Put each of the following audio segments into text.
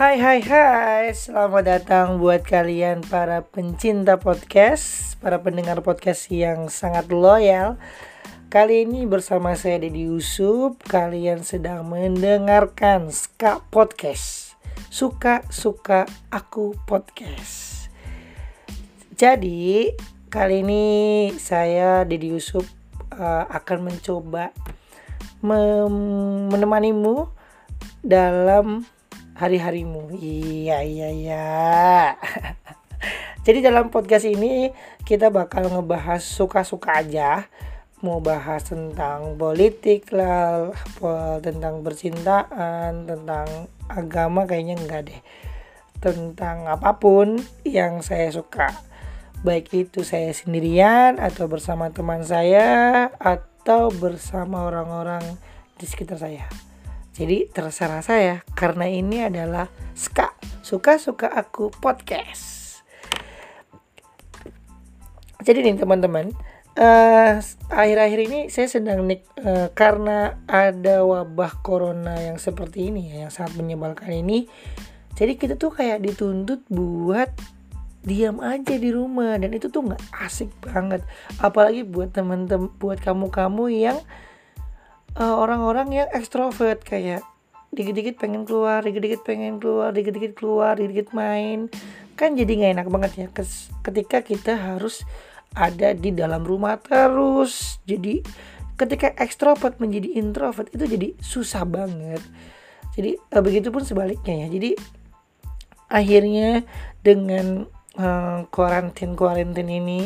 Hai hai hai, selamat datang buat kalian para pencinta podcast, para pendengar podcast yang sangat loyal. Kali ini bersama saya Deddy Yusuf, kalian sedang mendengarkan Ska Podcast. Suka-suka aku podcast. Jadi, kali ini saya Deddy Yusuf uh, akan mencoba menemanimu dalam hari-harimu. Iya, iya, iya. Jadi dalam podcast ini kita bakal ngebahas suka-suka aja. Mau bahas tentang politik lah, tentang percintaan, tentang agama kayaknya enggak deh. Tentang apa pun yang saya suka. Baik itu saya sendirian atau bersama teman saya atau bersama orang-orang di sekitar saya. Jadi terserah saya karena ini adalah ska suka-suka aku podcast. Jadi nih teman-teman, uh, akhir-akhir ini saya sedang nik uh, karena ada wabah corona yang seperti ini ya, yang sangat menyebalkan ini. Jadi kita tuh kayak dituntut buat diam aja di rumah dan itu tuh nggak asik banget apalagi buat teman-teman buat kamu-kamu yang orang-orang yang ekstrovert kayak dikit-dikit pengen keluar, dikit-dikit pengen keluar, dikit-dikit keluar, dikit-dikit main. Kan jadi nggak enak banget ya ketika kita harus ada di dalam rumah terus. Jadi ketika ekstrovert menjadi introvert itu jadi susah banget. Jadi uh, begitupun sebaliknya ya. Jadi akhirnya dengan uh, quarantine quarantine ini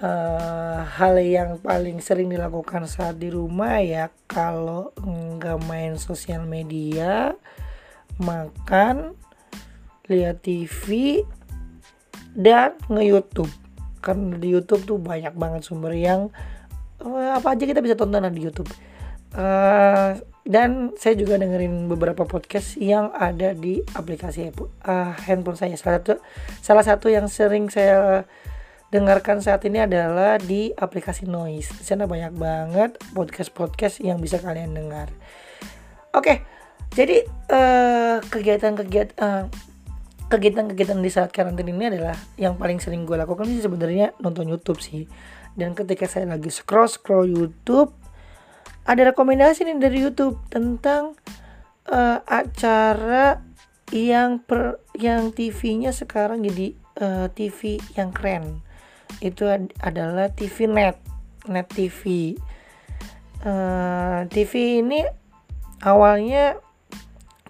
uh, hal yang paling sering dilakukan saat di rumah ya kalau nggak main sosial media makan lihat TV dan nge-YouTube. Karena di YouTube tuh banyak banget sumber yang uh, apa aja kita bisa tonton di YouTube. Uh, dan saya juga dengerin beberapa podcast yang ada di aplikasi uh, handphone saya. Salah satu salah satu yang sering saya dengarkan saat ini adalah di aplikasi Noise. Di sana banyak banget podcast-podcast yang bisa kalian dengar. Oke, jadi uh, kegiatan-kegiatan uh, kegiatan-kegiatan di saat karantina ini adalah yang paling sering gue lakukan sih sebenarnya nonton YouTube sih. Dan ketika saya lagi scroll scroll YouTube, ada rekomendasi nih dari YouTube tentang uh, acara yang per yang TV-nya sekarang jadi uh, TV yang keren itu adalah TV net net TV uh, eh, TV ini awalnya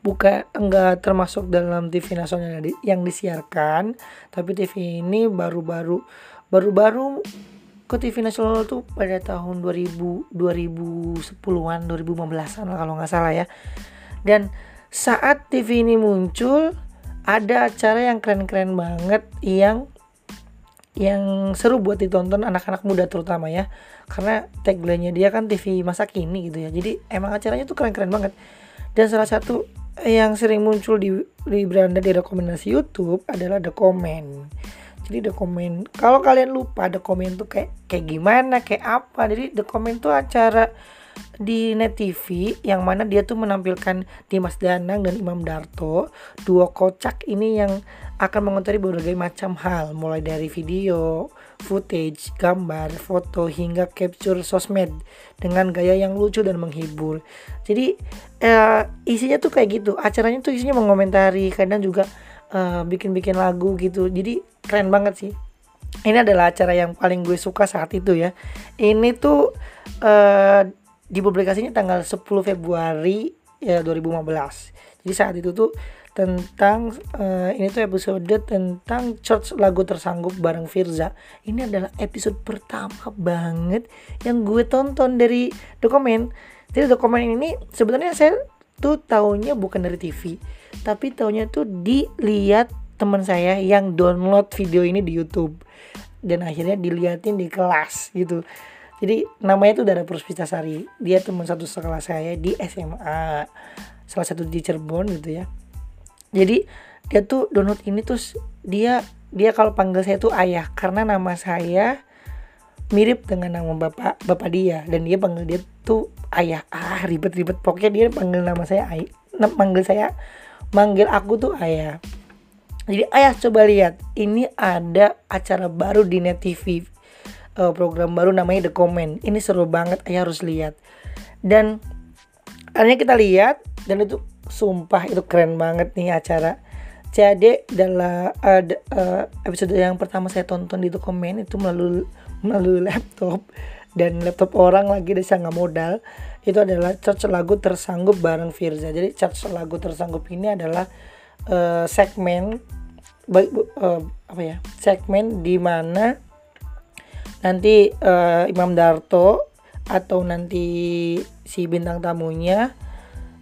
bukan enggak termasuk dalam TV nasional yang disiarkan tapi TV ini baru-baru baru-baru ke TV nasional tuh pada tahun 2000 2010-an 2015-an kalau nggak salah ya. Dan saat TV ini muncul ada acara yang keren-keren banget yang yang seru buat ditonton anak-anak muda terutama ya. Karena tagline-nya dia kan TV masa kini gitu ya. Jadi emang acaranya tuh keren-keren banget. Dan salah satu yang sering muncul di di beranda di rekomendasi YouTube adalah The Comment. Jadi The Comment kalau kalian lupa The Comment tuh kayak kayak gimana kayak apa? Jadi The Comment tuh acara di Net TV yang mana dia tuh menampilkan Dimas Danang dan Imam Darto dua kocak ini yang akan mengotori berbagai macam hal mulai dari video, footage, gambar, foto hingga capture sosmed dengan gaya yang lucu dan menghibur. Jadi uh, isinya tuh kayak gitu. Acaranya tuh isinya mengomentari, kadang juga eh, bikin-bikin lagu gitu. Jadi keren banget sih. Ini adalah acara yang paling gue suka saat itu ya. Ini tuh uh, dipublikasinya tanggal 10 Februari ya 2015. Jadi saat itu tuh tentang uh, ini tuh episode tentang church lagu tersanggup bareng Firza. Ini adalah episode pertama banget yang gue tonton dari dokumen. Jadi dokumen ini sebenarnya saya tuh tahunya bukan dari TV, tapi tahunya tuh dilihat teman saya yang download video ini di YouTube dan akhirnya diliatin di kelas gitu jadi namanya tuh Dara Puspitasari dia teman satu sekolah saya di SMA salah satu di Cirebon gitu ya. Jadi dia tuh download ini tuh dia dia kalau panggil saya tuh ayah. Karena nama saya mirip dengan nama bapak bapak dia. Dan dia panggil dia tuh ayah. Ah ribet-ribet. Pokoknya dia panggil nama saya ayah panggil saya manggil aku tuh ayah. Jadi ayah coba lihat ini ada acara baru di net TV uh, program baru namanya The Comment. Ini seru banget ayah harus lihat. Dan akhirnya kita lihat dan itu sumpah itu keren banget nih acara. Jadi dalam uh, uh, episode yang pertama saya tonton di dokumen itu melalui melalui laptop. Dan laptop orang lagi desa nggak modal. Itu adalah charge lagu tersanggup bareng Firza. Jadi charge lagu tersanggup ini adalah uh, segmen uh, apa ya segmen di mana nanti uh, Imam Darto atau nanti si bintang tamunya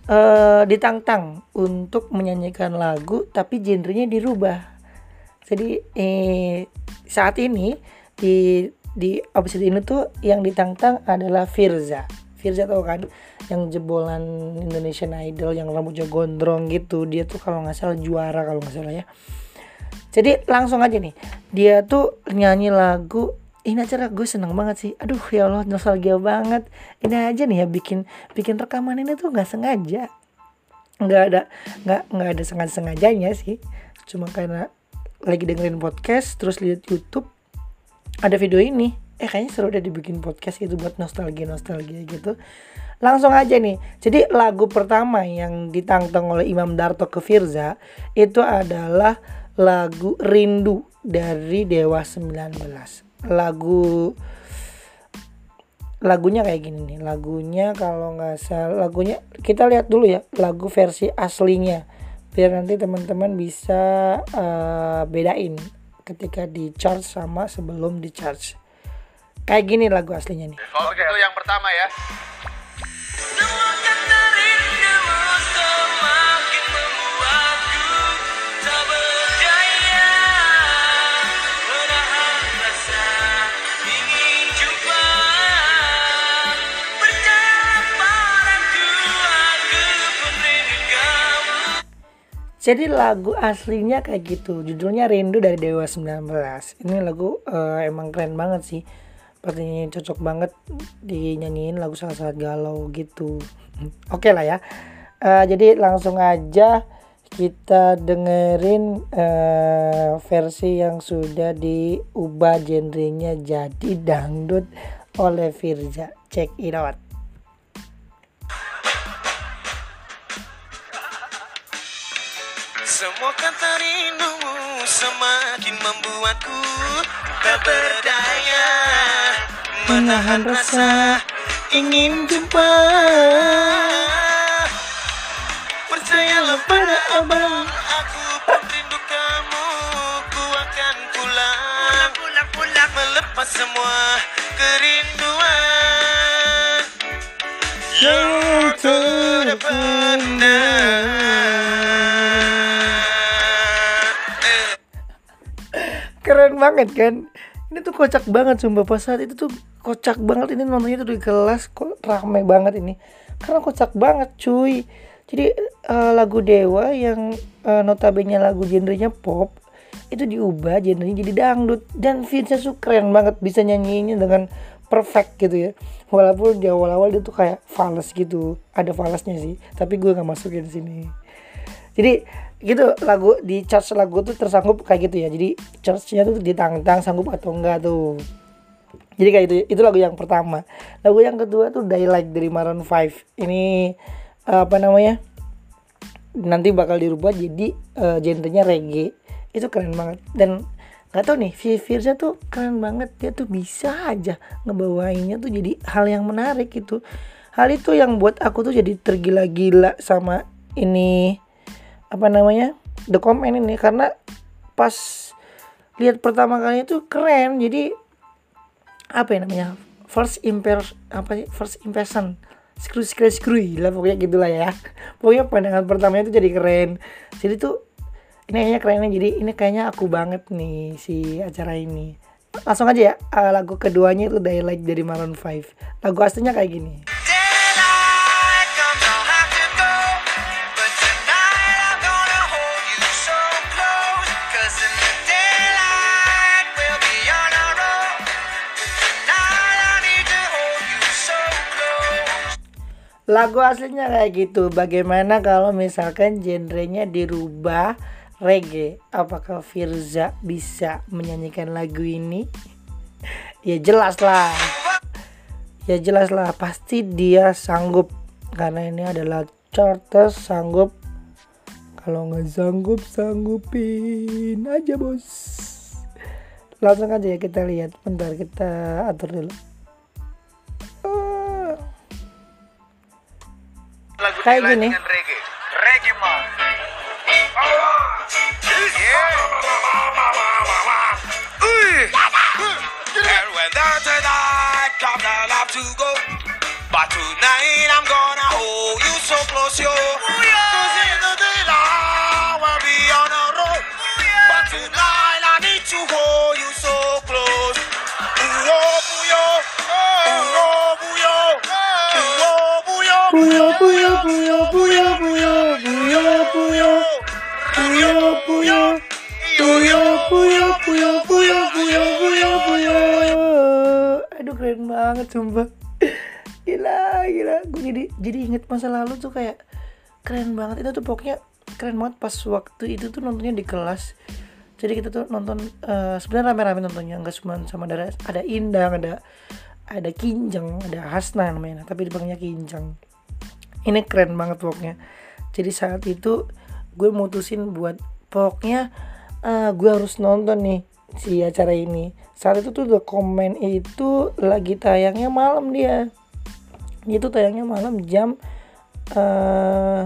uh, ditantang untuk menyanyikan lagu tapi genrenya dirubah. Jadi eh, saat ini di di episode ini tuh yang ditantang adalah Firza. Firza tau kan yang jebolan Indonesian Idol yang rambutnya gondrong gitu. Dia tuh kalau nggak salah juara kalau nggak salah ya. Jadi langsung aja nih. Dia tuh nyanyi lagu ini acara gue seneng banget sih. Aduh ya Allah nostalgia banget. Ini aja nih ya bikin bikin rekaman ini tuh nggak sengaja. Nggak ada nggak nggak ada sengaja sengajanya sih. Cuma karena lagi dengerin podcast terus lihat YouTube ada video ini. Eh kayaknya seru udah dibikin podcast itu buat nostalgia nostalgia gitu. Langsung aja nih. Jadi lagu pertama yang ditantang oleh Imam Darto ke Firza itu adalah lagu Rindu dari Dewa 19 lagu lagunya kayak gini nih. Lagunya kalau nggak salah lagunya kita lihat dulu ya lagu versi aslinya. Biar nanti teman-teman bisa uh, bedain ketika di charge sama sebelum di charge kayak gini lagu aslinya nih. Okay. itu yang pertama ya Jadi lagu aslinya kayak gitu. Judulnya Rindu dari Dewa 19. Ini lagu uh, emang keren banget sih. Sepertinya cocok banget dinyanyiin lagu sangat-sangat galau gitu. Oke okay lah ya. Uh, jadi langsung aja kita dengerin uh, versi yang sudah diubah genrenya jadi dangdut oleh Firza. Check it out. Semakin membuatku tak berdaya. Menahan rasa ingin jumpa. Percayalah pada abang Aku pun rindu kamu. Ku akan pulang Pulang, pulang, pulang. Melepas semua kerinduan banget kan? Ini tuh kocak banget sumpah. Pas saat itu tuh kocak banget. Ini nontonnya tuh di kelas. Kok rame banget ini? Karena kocak banget cuy. Jadi uh, lagu Dewa yang uh, notabene lagu genrenya pop itu diubah genrenya jadi dangdut. Dan Vince tuh keren banget. Bisa nyanyinya dengan perfect gitu ya. Walaupun di awal-awal dia tuh kayak fals gitu. Ada falasnya sih. Tapi gue nggak masukin sini. Jadi gitu lagu di charge lagu tuh tersanggup kayak gitu ya. Jadi charge-nya tuh ditantang sanggup atau enggak tuh. Jadi kayak itu itu lagu yang pertama. Lagu yang kedua tuh Daylight dari Maroon 5 ini apa namanya nanti bakal dirubah jadi uh, genrenya reggae. Itu keren banget. Dan nggak tau nih Firza tuh keren banget. Dia tuh bisa aja ngebawainnya tuh jadi hal yang menarik gitu. Hal itu yang buat aku tuh jadi tergila-gila sama ini apa namanya the comment ini karena pas lihat pertama kali itu keren. Jadi apa ya namanya first impression apa sih first impression. Screw screw screw lah pokoknya gitulah ya. Pokoknya pandangan pertamanya itu jadi keren. Jadi tuh ini kayaknya kerennya jadi ini kayaknya aku banget nih si acara ini. Langsung aja ya lagu keduanya itu Daylight dari Maroon 5 lagu aslinya kayak gini lagu aslinya kayak gitu. Bagaimana kalau misalkan genrenya dirubah reggae? Apakah Firza bisa menyanyikan lagu ini? Ya jelas lah. Ya jelas lah pasti dia sanggup. Karena ini adalah charter sanggup. Kalau nggak sanggup sanggupin aja bos. Langsung aja ya kita lihat. Bentar kita atur dulu to go. But tonight I'm gonna hold you so close, yo. Puyo puyo puyo puyo puyo. Puyo puyo. Puyo puyo puyo puyo puyo puyo puyo. Aduh keren banget sumpah. Gila gila. Gue jadi jadi inget masa lalu tuh kayak keren banget. Itu tuh pokoknya keren banget pas waktu itu tuh nontonnya di kelas. Jadi kita tuh nonton eh, sebenarnya rame-rame nontonnya. Nggak cuma sama ada ada Indang ada ada Kinjeng ada Hasna namanya. Tapi dipanggilnya Kinjeng ini keren banget pokoknya jadi saat itu gue mutusin buat pokoknya eh, gue harus nonton nih si acara ini. Saat itu tuh The Comment itu lagi tayangnya malam dia. Itu tayangnya malam jam eh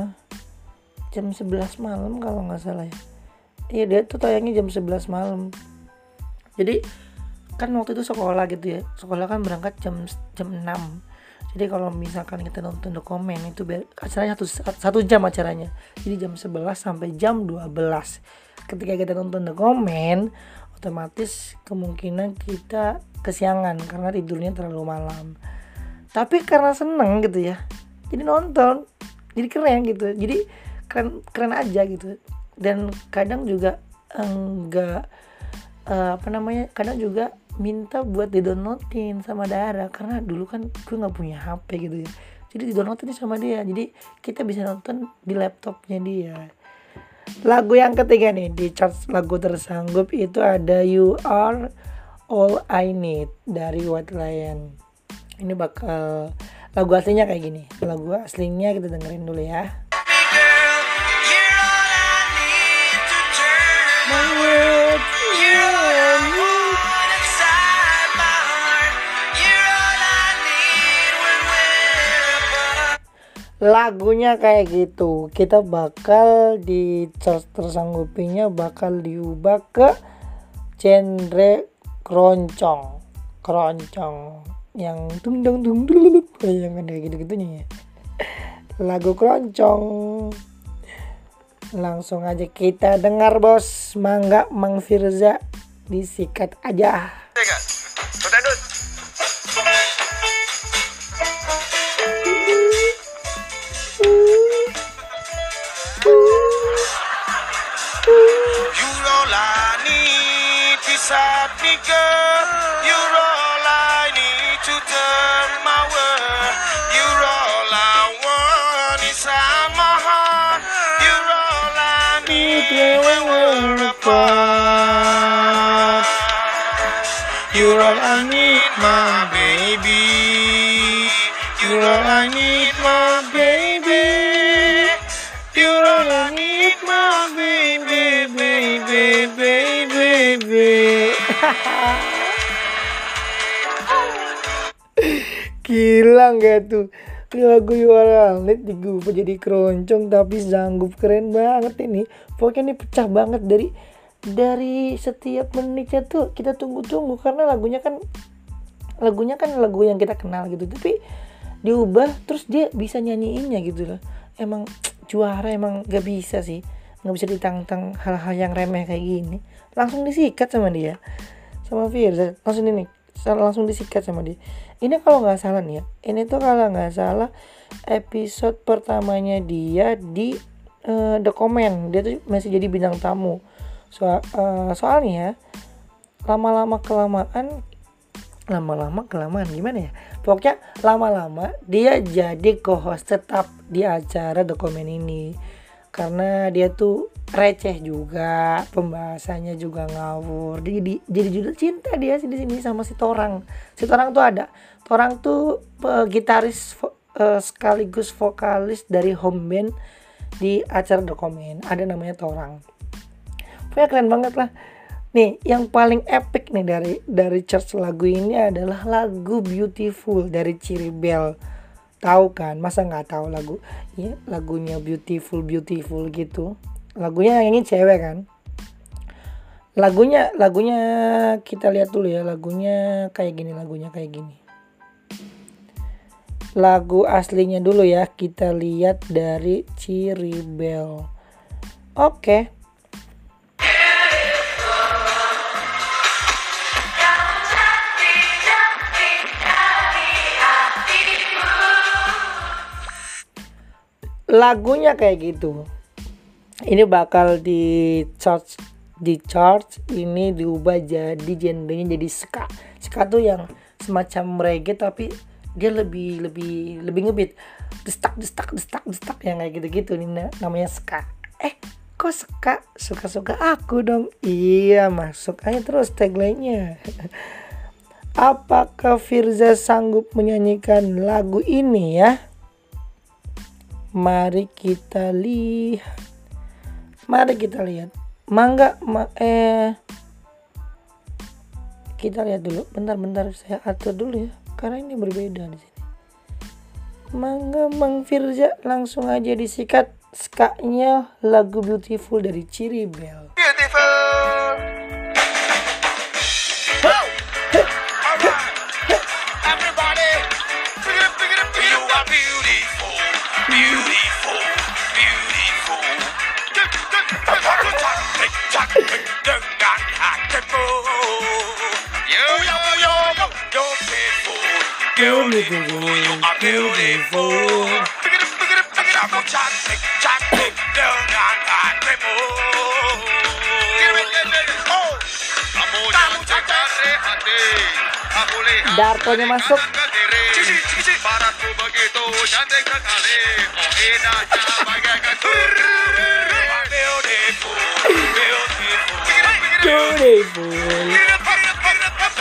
jam 11 malam kalau nggak salah ya. Iya dia tuh tayangnya jam 11 malam. Jadi kan waktu itu sekolah gitu ya. Sekolah kan berangkat jam jam 6 jadi kalau misalkan kita nonton dokumen itu acaranya satu, satu jam acaranya. Jadi jam 11 sampai jam 12 ketika kita nonton dokumen otomatis kemungkinan kita kesiangan karena tidurnya terlalu malam. Tapi karena seneng gitu ya jadi nonton. Jadi keren gitu. Jadi keren keren aja gitu. Dan kadang juga enggak eh, apa namanya kadang juga minta buat didownloadin sama Dara karena dulu kan gue nggak punya HP gitu ya. Jadi didownloadin sama dia. Jadi kita bisa nonton di laptopnya dia. Lagu yang ketiga nih di chart lagu tersanggup itu ada You Are All I Need dari White Lion. Ini bakal lagu aslinya kayak gini. Lagu aslinya kita dengerin dulu ya lagunya kayak gitu. Kita bakal di tersanggupinya bakal diubah ke genre keroncong. Keroncong. Yang tung dung dung dulu yang ada gitu gitunya ya. Lagu keroncong. Langsung aja kita dengar bos. Mangga Mang Firza. Disikat aja Gila nggak tuh? Ini lagu Yuara Lit digubah jadi keroncong tapi sanggup keren banget ini. Pokoknya ini pecah banget dari dari setiap menitnya tuh kita tunggu-tunggu karena lagunya kan lagunya kan lagu yang kita kenal gitu. Tapi diubah terus dia bisa nyanyiinnya gitu loh. Emang juara emang gak bisa sih. Nggak bisa ditantang hal-hal yang remeh kayak gini. Langsung disikat sama dia sama Firza langsung ini langsung disikat sama dia. Ini kalau nggak salah nih ya ini tuh kalau nggak salah episode pertamanya dia di eh, The Comment. Dia tuh masih jadi bintang tamu. Soal, eh, soalnya lama-lama kelamaan lama-lama kelamaan gimana ya? Pokoknya lama-lama dia jadi co-host tetap di acara dokumen ini karena dia tuh receh juga pembahasannya juga ngawur. Jadi jadi judul cinta dia di sini sama si Torang. Si Torang tuh ada. Torang tuh uh, gitaris uh, sekaligus vokalis dari home band di acara dokumen ada namanya Torang. Pokoknya keren banget lah. Nih, yang paling epic nih dari dari church lagu ini adalah lagu Beautiful dari Ciri Bell. Tahu kan? Masa nggak tahu lagu? Ya, lagunya Beautiful Beautiful gitu. Lagunya yang ini cewek kan? Lagunya lagunya kita lihat dulu ya, lagunya kayak gini, lagunya kayak gini. Lagu aslinya dulu ya, kita lihat dari Ciri Bell. Oke. Okay. Lagunya kayak gitu. Ini bakal di charge di charge ini diubah jadi genrenya jadi ska. Ska tuh yang semacam reggae tapi dia lebih lebih lebih ngebit. Destak destak destak destak yang kayak gitu gitu ini namanya ska. Eh kok ska? Suka suka aku dong. Iya masuk aja terus tagline-nya. Apakah Firza sanggup menyanyikan lagu ini ya Mari kita lihat. Mari kita lihat. Mangga ma eh kita lihat dulu. Bentar-bentar saya atur dulu ya. Karena ini berbeda di sini. Mangga Mang Firza langsung aja disikat skaknya lagu Beautiful dari Ciri nigga roll beautiful. Pick it up, pick it up, pick it up, no chopstick, chopstick, down, down, down, down, Dartonya masuk. Para tu begitu cantik sekali, oh.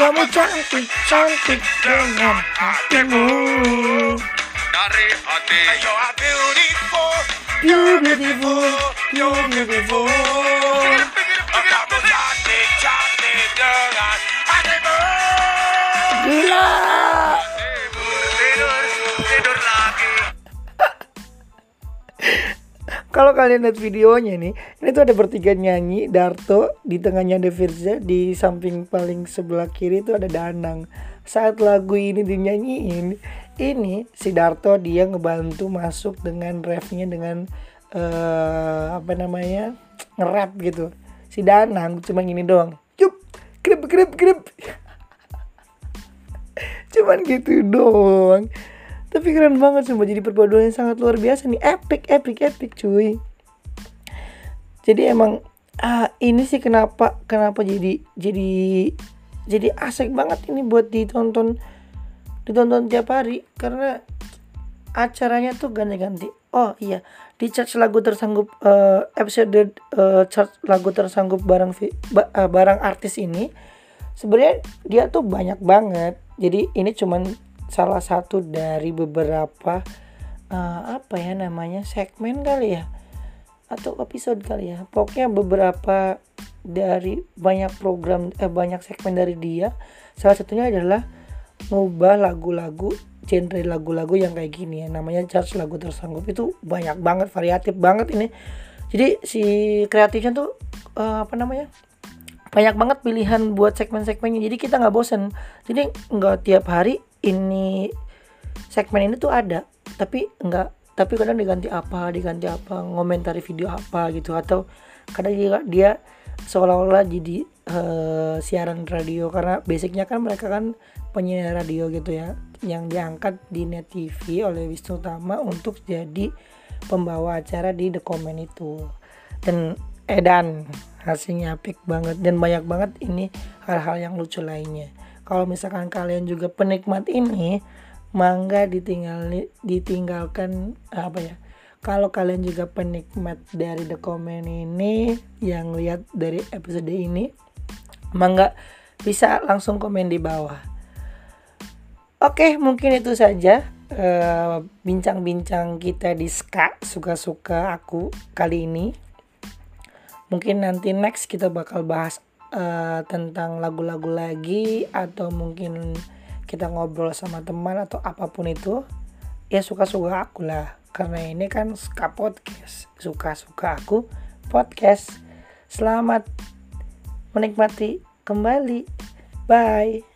Kamu cantik, cantik dengan hatimu Dari hati You are beautiful. You beautiful. You beautiful Kamu cantik, cantik dengan hatimu Gila kalau kalian lihat videonya nih, ini tuh ada bertiga nyanyi, Darto, di tengahnya ada Firza, di samping paling sebelah kiri itu ada Danang. Saat lagu ini dinyanyiin, ini si Darto dia ngebantu masuk dengan refnya dengan uh, apa namanya nge-rap gitu. Si Danang cuma gini doang. Yup, grip grip grip. Cuman gitu doang tapi keren banget semua jadi perpaduan yang sangat luar biasa nih. Epic epic epic cuy. Jadi emang ah ini sih kenapa kenapa jadi jadi jadi asik banget ini buat ditonton ditonton tiap hari. Karena acaranya tuh ganti-ganti. Oh iya. Di charge lagu tersanggup uh, episode uh, charge lagu tersanggup barang uh, barang artis ini sebenarnya dia tuh banyak banget. Jadi ini cuman salah satu dari beberapa uh, apa ya namanya segmen kali ya atau episode kali ya. Pokoknya beberapa dari banyak program eh, banyak segmen dari dia salah satunya adalah ngubah lagu-lagu genre lagu-lagu yang kayak gini ya. Namanya charge lagu tersanggup. Itu banyak banget variatif banget ini. Jadi si kreatifnya tuh uh, apa namanya banyak banget pilihan buat segmen-segmennya. Jadi kita nggak bosen. Jadi nggak tiap hari ini segmen ini tuh ada tapi enggak tapi kadang diganti apa diganti apa ngomentari video apa gitu atau kadang juga dia seolah-olah jadi uh, siaran radio karena basicnya kan mereka kan penyiar radio gitu ya yang diangkat di net TV oleh Wisnu Tama untuk jadi pembawa acara di The Comment itu. Dan edan hasilnya epic banget dan banyak banget ini hal-hal yang lucu lainnya kalau misalkan kalian juga penikmat ini mangga ditinggal ditinggalkan apa ya kalau kalian juga penikmat dari The Comment ini yang lihat dari episode ini mangga bisa langsung komen di bawah. Oke mungkin itu saja eh, bincang-bincang uh, kita di ska suka-suka aku kali ini. Mungkin nanti next kita bakal bahas uh, tentang lagu-lagu lagi atau mungkin kita ngobrol sama teman atau apa pun itu ya suka-suka aku lah. Karena ini kan ska podcast. Suka-suka aku podcast. Selamat menikmati kembali. Bye